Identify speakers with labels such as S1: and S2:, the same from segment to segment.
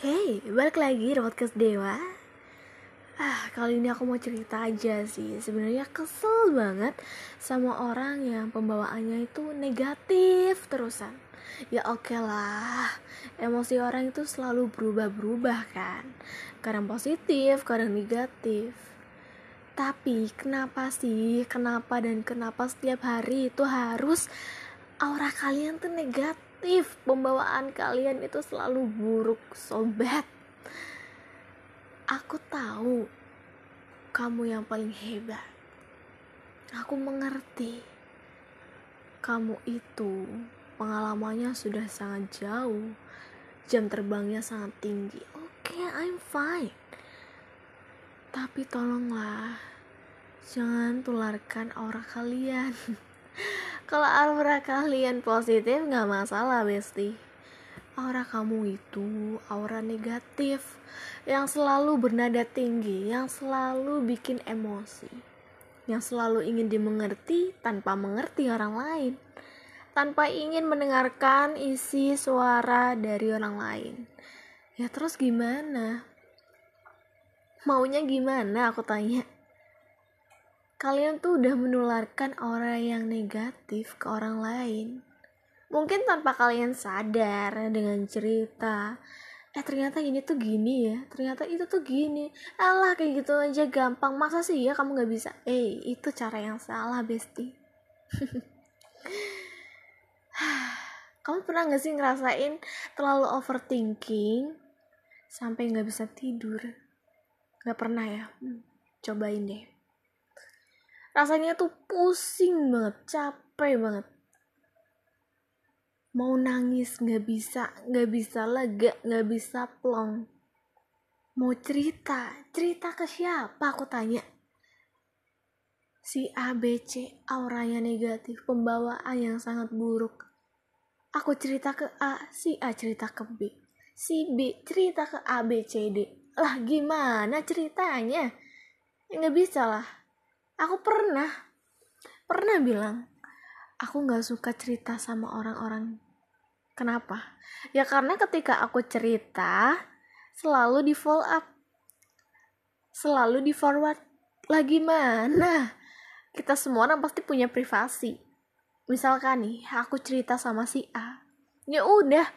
S1: Hey, balik lagi di podcast Dewa. Ah, kali ini aku mau cerita aja sih. Sebenarnya kesel banget sama orang yang pembawaannya itu negatif terusan. Ya oke okay lah, emosi orang itu selalu berubah-berubah kan? Kadang positif, kadang negatif. Tapi kenapa sih, kenapa dan kenapa setiap hari itu harus aura kalian tuh negatif negatif. Pembawaan kalian itu selalu buruk sobat. Aku tahu kamu yang paling hebat. Aku mengerti. Kamu itu pengalamannya sudah sangat jauh. Jam terbangnya sangat tinggi. Oke okay, I'm fine. Tapi tolonglah jangan tularkan aura kalian Kalau aura kalian positif nggak masalah besti. Aura kamu itu aura negatif yang selalu bernada tinggi, yang selalu bikin emosi, yang selalu ingin dimengerti tanpa mengerti orang lain, tanpa ingin mendengarkan isi suara dari orang lain. Ya terus gimana? Maunya gimana aku tanya? Kalian tuh udah menularkan aura yang negatif ke orang lain. Mungkin tanpa kalian sadar dengan cerita, eh ternyata ini tuh gini ya, ternyata itu tuh gini. Alah kayak gitu aja gampang, masa sih ya kamu gak bisa? Eh itu cara yang salah besti. kamu pernah gak sih ngerasain terlalu overthinking sampai gak bisa tidur? Gak pernah ya? Hmm, cobain deh rasanya tuh pusing banget capek banget. Mau nangis nggak bisa nggak bisa lega nggak bisa plong. Mau cerita cerita ke siapa aku tanya. Si ABC auranya negatif pembawaan yang sangat buruk. Aku cerita ke A si A cerita ke B. Si B cerita ke A B C D. Lah gimana ceritanya? Nggak bisa lah aku pernah pernah bilang aku nggak suka cerita sama orang-orang. Kenapa? Ya karena ketika aku cerita selalu di follow up. Selalu di forward. Lagi mana kita semua orang pasti punya privasi. Misalkan nih aku cerita sama si A. Ya udah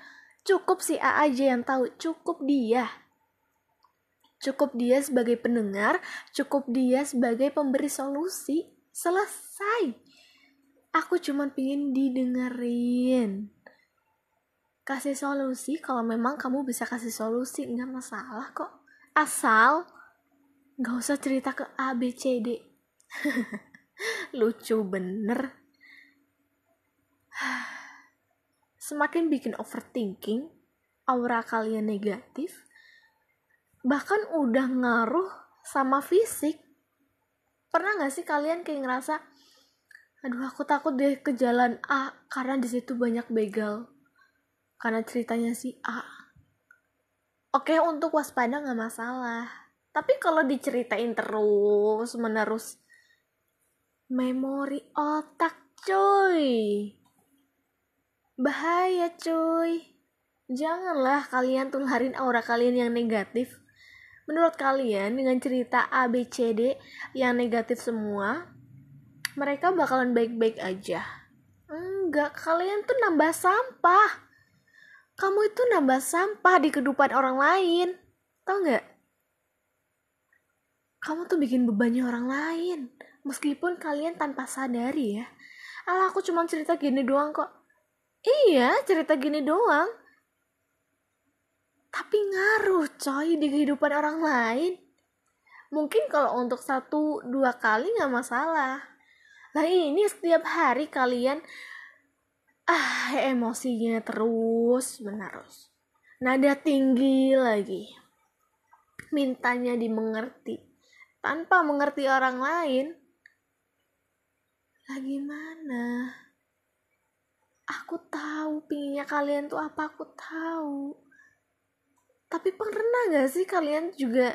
S1: cukup si A aja yang tahu cukup dia Cukup dia sebagai pendengar, cukup dia sebagai pemberi solusi. Selesai. Aku cuma pingin didengerin. Kasih solusi kalau memang kamu bisa kasih solusi, nggak masalah kok. Asal nggak usah cerita ke A, B, C, D. Lucu bener. Semakin bikin overthinking, aura kalian negatif, bahkan udah ngaruh sama fisik. Pernah nggak sih kalian kayak ngerasa aduh aku takut deh ke jalan A karena di situ banyak begal. Karena ceritanya si A. Oke untuk waspada nggak masalah. Tapi kalau diceritain terus menerus memori otak cuy. Bahaya cuy. Janganlah kalian tularin aura kalian yang negatif Menurut kalian dengan cerita A, B, C, D yang negatif semua, mereka bakalan baik-baik aja? Enggak, kalian tuh nambah sampah. Kamu itu nambah sampah di kehidupan orang lain. Tau nggak? Kamu tuh bikin bebannya orang lain. Meskipun kalian tanpa sadari ya. Alah aku cuma cerita gini doang kok. Iya, cerita gini doang tapi ngaruh coy di kehidupan orang lain. Mungkin kalau untuk satu dua kali nggak masalah. Lah ini setiap hari kalian ah emosinya terus menerus. Nada tinggi lagi. Mintanya dimengerti. Tanpa mengerti orang lain lagi mana aku tahu pinginnya kalian tuh apa aku tahu tapi pernah gak sih kalian juga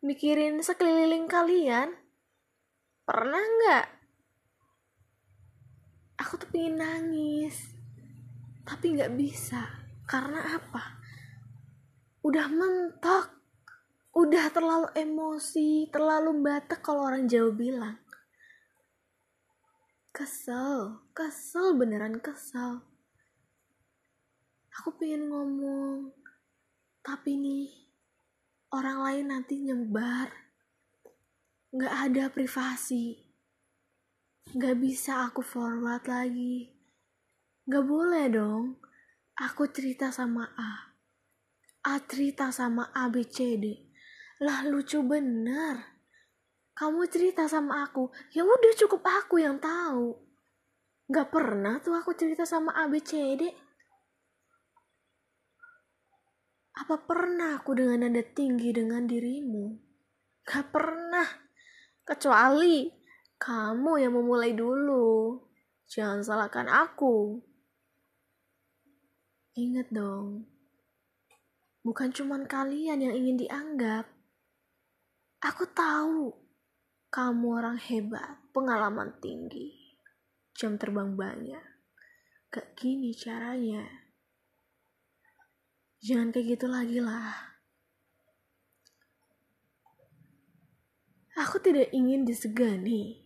S1: mikirin sekeliling kalian? Pernah gak? Aku tuh pengen nangis. Tapi gak bisa. Karena apa? Udah mentok udah terlalu emosi terlalu batek kalau orang Jawa bilang kesel kesel beneran kesel aku pengen ngomong tapi nih orang lain nanti nyebar. Nggak ada privasi. Nggak bisa aku forward lagi. Nggak boleh dong. Aku cerita sama A. A cerita sama A B C D. Lah lucu bener. Kamu cerita sama aku ya udah cukup aku yang tahu. Nggak pernah tuh aku cerita sama A B C D apa pernah aku dengan nada tinggi dengan dirimu? Gak pernah. Kecuali kamu yang memulai dulu. Jangan salahkan aku. Ingat dong. Bukan cuman kalian yang ingin dianggap. Aku tahu kamu orang hebat, pengalaman tinggi, jam terbang banyak. Gak gini caranya. Jangan kayak gitu lagi lah. Aku tidak ingin disegani.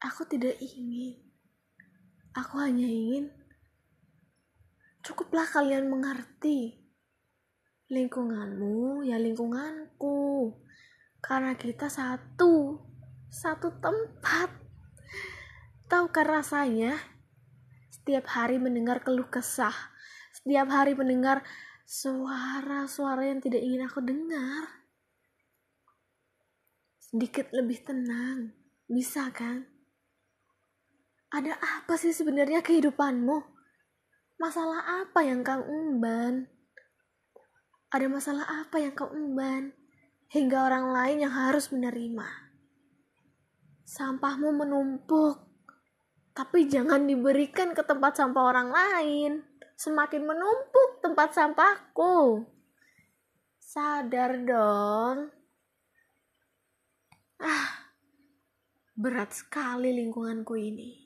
S1: Aku tidak ingin. Aku hanya ingin cukuplah kalian mengerti. Lingkunganmu ya lingkunganku. Karena kita satu, satu tempat. Tahukah rasanya setiap hari mendengar keluh kesah, setiap hari mendengar suara-suara yang tidak ingin aku dengar. Sedikit lebih tenang, bisa kan? Ada apa sih sebenarnya kehidupanmu? Masalah apa yang kau emban? Ada masalah apa yang kau emban? Hingga orang lain yang harus menerima. Sampahmu menumpuk, tapi jangan diberikan ke tempat sampah orang lain semakin menumpuk tempat sampahku. Sadar dong. Ah, berat sekali lingkunganku ini.